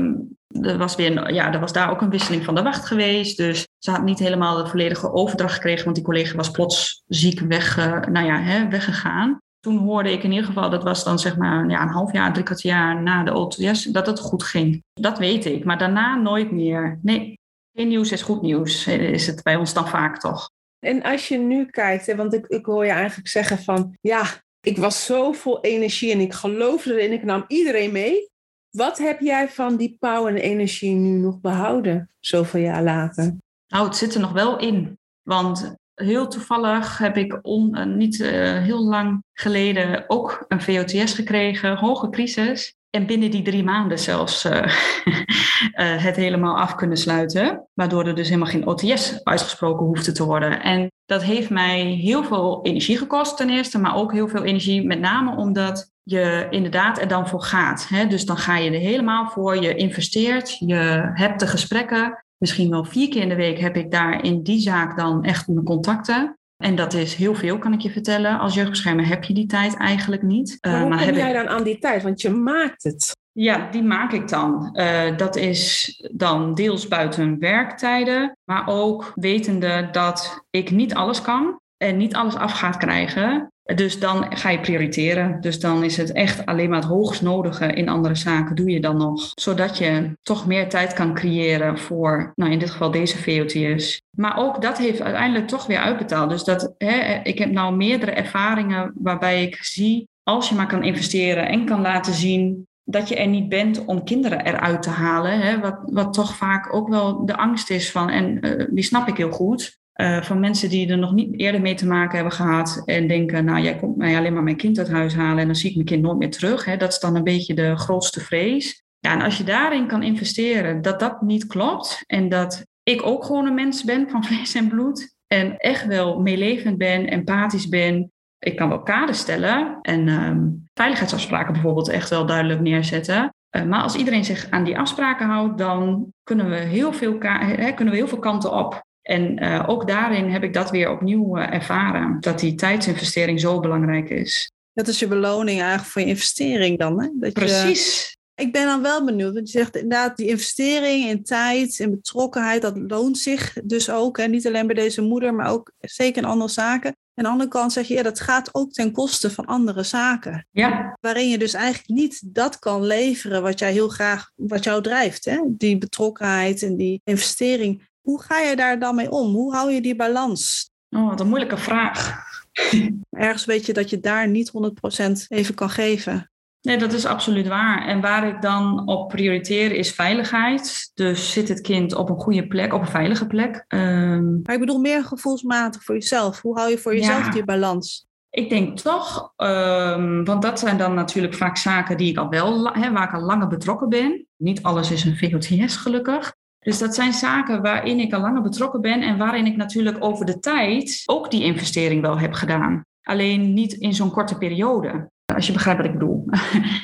er, was weer, ja, er was daar ook een wisseling van de wacht geweest. Dus ze had niet helemaal de volledige overdracht gekregen, want die collega was plots ziek weg, uh, nou ja, hè, weggegaan. Toen hoorde ik in ieder geval, dat was dan zeg maar ja, een half jaar, drie kwart jaar na de OTS, dat het goed ging. Dat weet ik, maar daarna nooit meer. Nee, geen nieuws is goed nieuws, is het bij ons dan vaak toch. En als je nu kijkt, want ik, ik hoor je eigenlijk zeggen van, ja, ik was zo vol energie en ik geloofde erin, ik nam iedereen mee. Wat heb jij van die power en energie nu nog behouden, zoveel jaar later? Nou, het zit er nog wel in. Want heel toevallig heb ik on, uh, niet uh, heel lang geleden ook een VOTS gekregen, hoge crisis. En binnen die drie maanden zelfs uh, [LAUGHS] het helemaal af kunnen sluiten. Waardoor er dus helemaal geen OTS uitgesproken hoefde te worden. En dat heeft mij heel veel energie gekost ten eerste. Maar ook heel veel energie met name omdat je inderdaad er dan voor gaat. Hè? Dus dan ga je er helemaal voor. Je investeert, je hebt de gesprekken. Misschien wel vier keer in de week heb ik daar in die zaak dan echt mijn contacten. En dat is heel veel, kan ik je vertellen. Als jeugdbeschermer heb je die tijd eigenlijk niet. Maar hoe uh, maar kom jij dan aan die tijd? Want je maakt het. Ja, die maak ik dan. Uh, dat is dan deels buiten werktijden, maar ook wetende dat ik niet alles kan en niet alles af gaat krijgen. Dus dan ga je prioriteren. Dus dan is het echt alleen maar het hoogst nodige in andere zaken doe je dan nog. Zodat je toch meer tijd kan creëren voor, nou in dit geval deze VOTS. Maar ook dat heeft uiteindelijk toch weer uitbetaald. Dus dat, hè, ik heb nou meerdere ervaringen waarbij ik zie, als je maar kan investeren en kan laten zien dat je er niet bent om kinderen eruit te halen. Hè, wat, wat toch vaak ook wel de angst is van, en uh, die snap ik heel goed. Uh, van mensen die er nog niet eerder mee te maken hebben gehad en denken, nou jij komt mij alleen maar mijn kind uit huis halen en dan zie ik mijn kind nooit meer terug. Hè. Dat is dan een beetje de grootste vrees. Ja, en als je daarin kan investeren dat dat niet klopt en dat ik ook gewoon een mens ben van [LAUGHS] vlees en bloed en echt wel meelevend ben, empathisch ben. Ik kan wel kaders stellen en um, veiligheidsafspraken bijvoorbeeld echt wel duidelijk neerzetten. Uh, maar als iedereen zich aan die afspraken houdt, dan kunnen we heel veel, kunnen we heel veel kanten op. En uh, ook daarin heb ik dat weer opnieuw uh, ervaren, dat die tijdsinvestering zo belangrijk is. Dat is je beloning eigenlijk voor je investering dan, hè? Dat Precies. Je, ik ben dan wel benieuwd, want je zegt inderdaad, die investering in tijd en betrokkenheid, dat loont zich dus ook. Hè? Niet alleen bij deze moeder, maar ook zeker in andere zaken. En aan de andere kant zeg je, ja, dat gaat ook ten koste van andere zaken. Ja. Waarin je dus eigenlijk niet dat kan leveren wat jij heel graag, wat jou drijft. Hè? Die betrokkenheid en die investering. Hoe ga je daar dan mee om? Hoe hou je die balans? Oh, wat een moeilijke vraag. Ergens weet je dat je daar niet 100% even kan geven. Nee, dat is absoluut waar. En waar ik dan op prioriteer is veiligheid. Dus zit het kind op een goede plek, op een veilige plek. Um... Maar ik bedoel meer gevoelsmatig voor jezelf. Hoe hou je voor jezelf ja. die balans? Ik denk toch, um, want dat zijn dan natuurlijk vaak zaken die ik al wel, hè, waar ik al langer betrokken ben. Niet alles is een VOTS gelukkig. Dus dat zijn zaken waarin ik al langer betrokken ben en waarin ik natuurlijk over de tijd ook die investering wel heb gedaan. Alleen niet in zo'n korte periode. Als je begrijpt wat ik bedoel.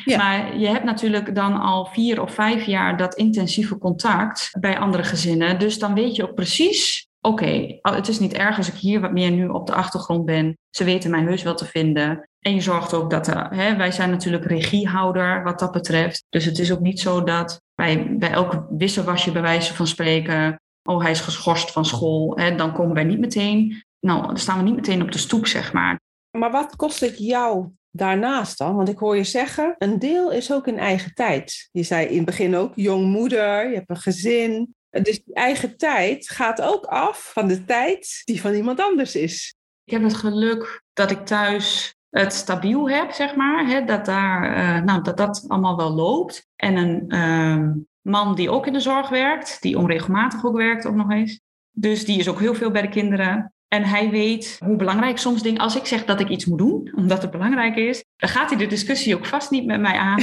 Ja. [LAUGHS] maar je hebt natuurlijk dan al vier of vijf jaar dat intensieve contact bij andere gezinnen. Dus dan weet je ook precies oké, okay, het is niet erg als ik hier wat meer nu op de achtergrond ben. Ze weten mij heus wel te vinden. En je zorgt ook dat, hè, wij zijn natuurlijk regiehouder wat dat betreft. Dus het is ook niet zo dat bij, bij elk wisselwasje bij wijze van spreken, oh hij is geschorst van school, hè, dan komen wij niet meteen nou, dan staan we niet meteen op de stoep, zeg maar. Maar wat kost het jou daarnaast dan? Want ik hoor je zeggen, een deel is ook in eigen tijd. Je zei in het begin ook jongmoeder, je hebt een gezin. Dus die eigen tijd gaat ook af van de tijd die van iemand anders is. Ik heb het geluk dat ik thuis het stabiel heb, zeg maar. Hè, dat, daar, uh, nou, dat dat allemaal wel loopt. En een uh, man die ook in de zorg werkt, die onregelmatig ook werkt ook nog eens. Dus die is ook heel veel bij de kinderen. En hij weet hoe belangrijk soms dingen. Als ik zeg dat ik iets moet doen, omdat het belangrijk is, dan gaat hij de discussie ook vast niet met mij aan.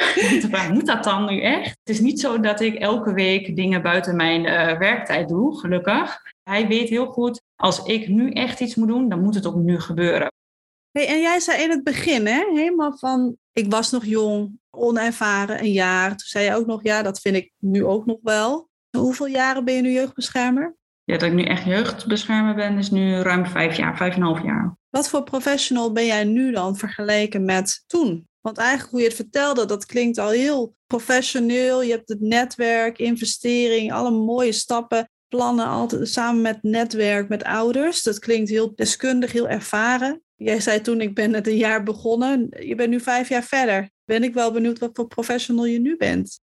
[LAUGHS] Waar moet dat dan nu echt? Het is niet zo dat ik elke week dingen buiten mijn uh, werktijd doe, gelukkig. Hij weet heel goed, als ik nu echt iets moet doen, dan moet het ook nu gebeuren. Hey, en jij zei in het begin, hè, helemaal van, ik was nog jong, onervaren, een jaar. Toen zei je ook nog, ja, dat vind ik nu ook nog wel. Hoeveel jaren ben je nu jeugdbeschermer? Ja, dat ik nu echt jeugdbeschermer ben, is nu ruim vijf jaar, vijf en een half jaar. Wat voor professional ben jij nu dan vergeleken met toen? Want eigenlijk hoe je het vertelde, dat klinkt al heel professioneel. Je hebt het netwerk, investering, alle mooie stappen, plannen altijd samen met netwerk, met ouders. Dat klinkt heel deskundig, heel ervaren. Jij zei toen, ik ben net een jaar begonnen. Je bent nu vijf jaar verder. Ben ik wel benieuwd wat voor professional je nu bent.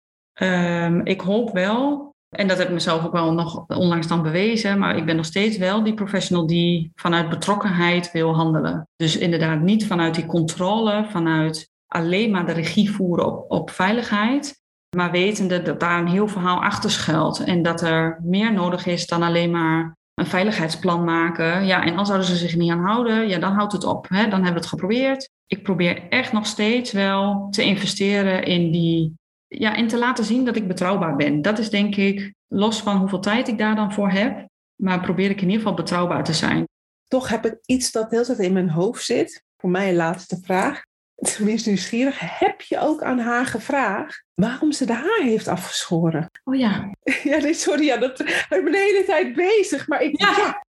Um, ik hoop wel en dat heb ik mezelf ook wel nog onlangs dan bewezen. Maar ik ben nog steeds wel die professional die vanuit betrokkenheid wil handelen. Dus inderdaad niet vanuit die controle, vanuit alleen maar de regie voeren op, op veiligheid. Maar wetende dat daar een heel verhaal achter schuilt. En dat er meer nodig is dan alleen maar een veiligheidsplan maken. Ja, en als zouden ze zich niet aan houden, ja, dan houdt het op. Hè? Dan hebben we het geprobeerd. Ik probeer echt nog steeds wel te investeren in die ja, en te laten zien dat ik betrouwbaar ben. Dat is denk ik, los van hoeveel tijd ik daar dan voor heb, maar probeer ik in ieder geval betrouwbaar te zijn. Toch heb ik iets dat heel tijd in mijn hoofd zit. Voor mij laatste vraag. Tenminste nieuwsgierig. Heb je ook aan haar gevraagd waarom ze de haar heeft afgeschoren? Oh ja. [LAUGHS] Ja, nee, sorry, ja, dat, ik ben de hele tijd bezig. Maar ik, ja. ja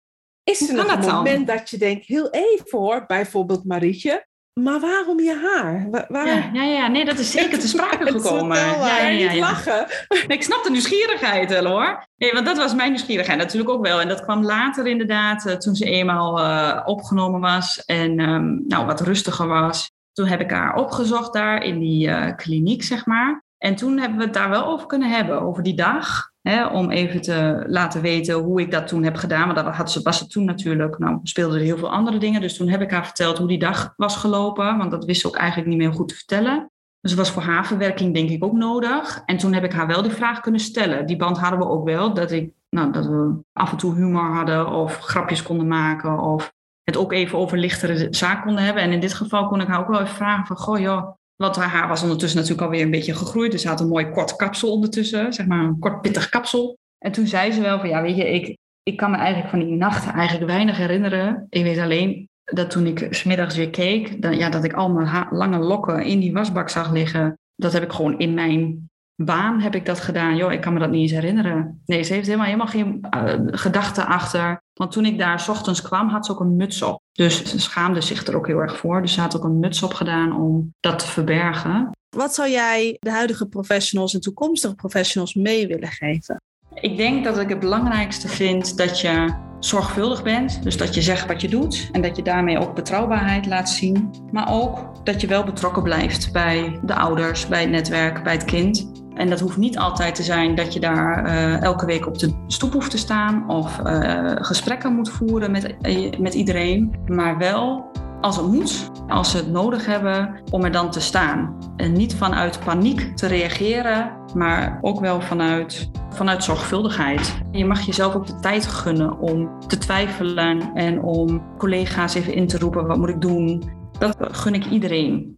is er nog een moment dat je denkt, heel even hoor, bijvoorbeeld Marietje, maar waarom je haar? Waar... Ja, ja, ja, nee, dat is zeker [LAUGHS] te sprake gekomen. Ja, ja, lachen. ik snap de nieuwsgierigheid wel hoor. Nee, want dat was mijn nieuwsgierigheid natuurlijk ook wel. En dat kwam later inderdaad, eh, toen ze eenmaal uh, opgenomen was en um, nou, wat rustiger was. Toen heb ik haar opgezocht daar in die uh, kliniek, zeg maar. En toen hebben we het daar wel over kunnen hebben, over die dag. Hè, om even te laten weten hoe ik dat toen heb gedaan. Maar dat had ze, was het toen natuurlijk, nou speelden er heel veel andere dingen. Dus toen heb ik haar verteld hoe die dag was gelopen. Want dat wist ze ook eigenlijk niet meer goed te vertellen. Dus was voor haar verwerking denk ik ook nodig. En toen heb ik haar wel die vraag kunnen stellen. Die band hadden we ook wel. Dat, ik, nou, dat we af en toe humor hadden of grapjes konden maken. Of het ook even over lichtere zaken konden hebben. En in dit geval kon ik haar ook wel even vragen van... Goh joh, want haar haar was ondertussen natuurlijk alweer een beetje gegroeid. Dus ze had een mooi kort kapsel ondertussen, zeg maar een kort pittig kapsel. En toen zei ze wel van ja, weet je, ik, ik kan me eigenlijk van die nacht eigenlijk weinig herinneren. Ik weet alleen dat toen ik smiddags weer keek, ja, dat ik al mijn lange lokken in die wasbak zag liggen. Dat heb ik gewoon in mijn baan heb ik dat gedaan. Joh, ik kan me dat niet eens herinneren. Nee, ze heeft helemaal, helemaal geen uh, gedachten achter. Want toen ik daar s ochtends kwam, had ze ook een muts op. Dus ze schaamde zich er ook heel erg voor. Dus ze had ook een muts op gedaan om dat te verbergen. Wat zou jij de huidige professionals en toekomstige professionals mee willen geven? Ik denk dat ik het belangrijkste vind dat je zorgvuldig bent. Dus dat je zegt wat je doet en dat je daarmee ook betrouwbaarheid laat zien. Maar ook dat je wel betrokken blijft bij de ouders, bij het netwerk, bij het kind. En dat hoeft niet altijd te zijn dat je daar uh, elke week op de stoep hoeft te staan of uh, gesprekken moet voeren met, uh, met iedereen. Maar wel als het moet, als ze het nodig hebben, om er dan te staan. En niet vanuit paniek te reageren, maar ook wel vanuit, vanuit zorgvuldigheid. Je mag jezelf ook de tijd gunnen om te twijfelen en om collega's even in te roepen: wat moet ik doen? Dat gun ik iedereen.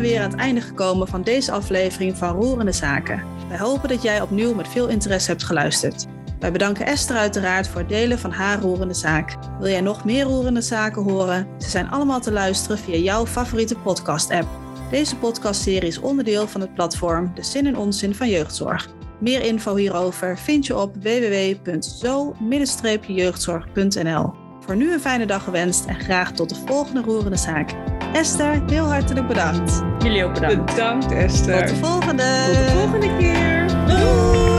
We weer aan het einde gekomen van deze aflevering van Roerende Zaken. Wij hopen dat jij opnieuw met veel interesse hebt geluisterd. Wij bedanken Esther uiteraard voor het delen van haar roerende zaak. Wil jij nog meer roerende zaken horen? Ze zijn allemaal te luisteren via jouw favoriete podcast-app. Deze podcastserie is onderdeel van het platform De Zin en Onzin van Jeugdzorg. Meer info hierover vind je op www.zo-jeugdzorg.nl. Voor nu een fijne dag gewenst en graag tot de volgende roerende zaak. Esther, heel hartelijk bedankt. Jullie ook bedankt. Bedankt Esther. Tot de volgende. Tot de volgende keer. Doei.